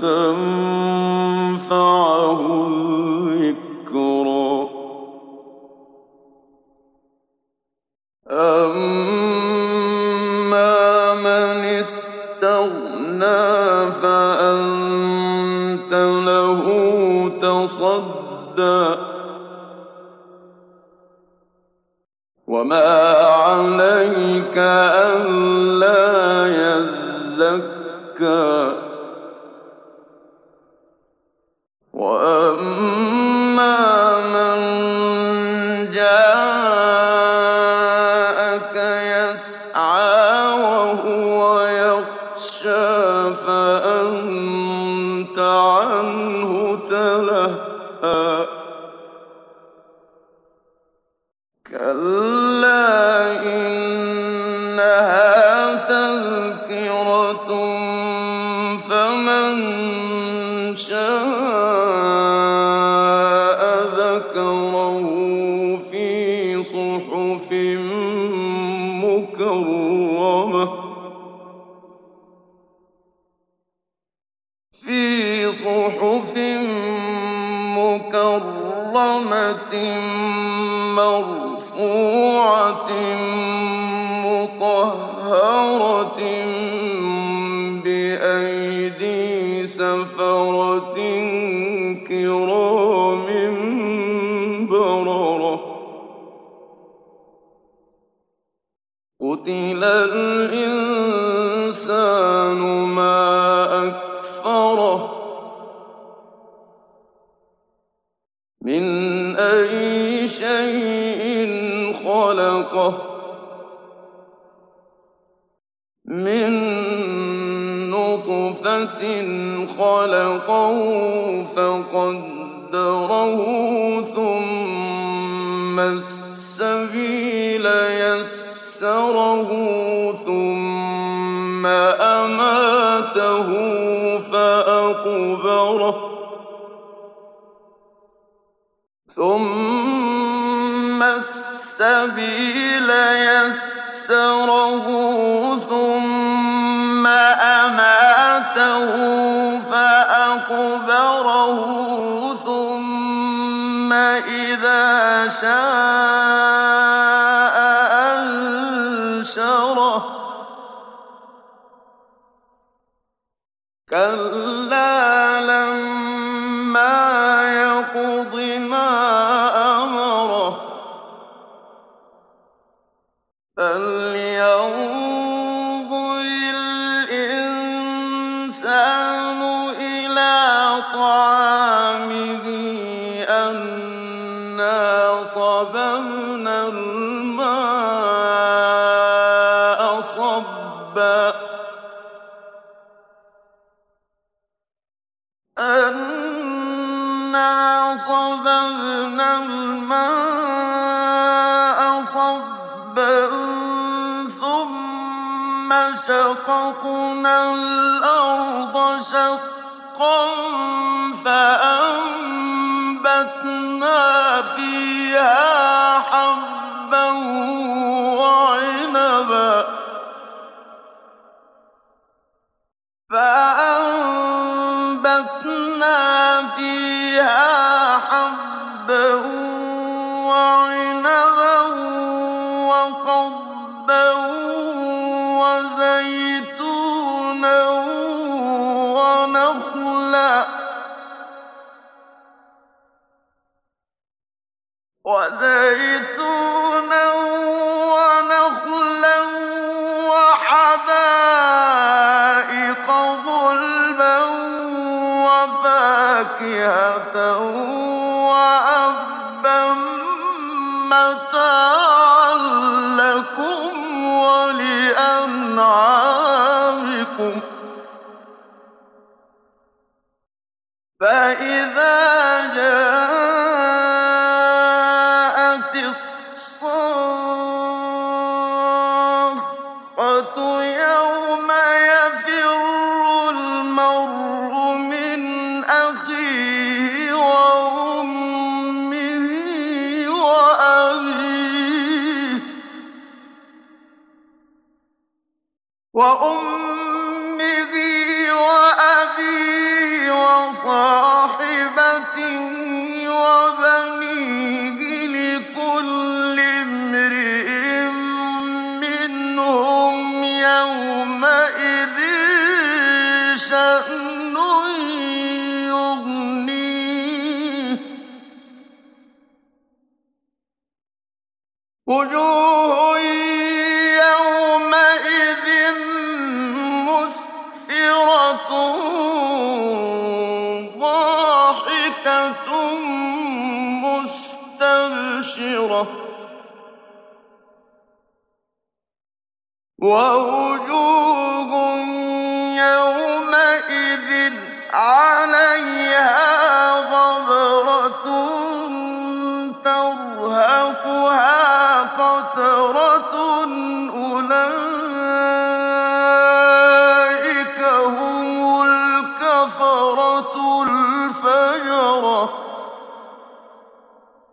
فتنفعه الذكرى أما من استغنى فأنت له تصدى. وما عليك ألا يزكى. يخشى فأنت عنه تلهى. كلا إنها تذكرة فمن شاء ذكره في صحف مكرمة. مرفوعة مطهرة بأيدي سفرة كرام بررة قتل الإنسان ما أكفره من أي شيء خلقه. من نطفة خلقه فقدره ثم السبيل يسره ثم أماته فأقبره. ثم السبيل يسره ثم أماته فأقبره ثم إذا شاء أنشره كلا الإنسان إلى طعامه أنا صببنا الماء صبا. أنا صببنا الماء ثم شققنا الأرض شقا فأنبتنا فيها وزيتونا ونخلا وحدائق وفاكهة وأبا لكم ولأنعامكم. فإن وأمه وأبيه وبنيه لكل امرئ منهم يومئذ شأن يغنيه. ووجوه يومئذ عليها غبرة ترهقها قترة أولئك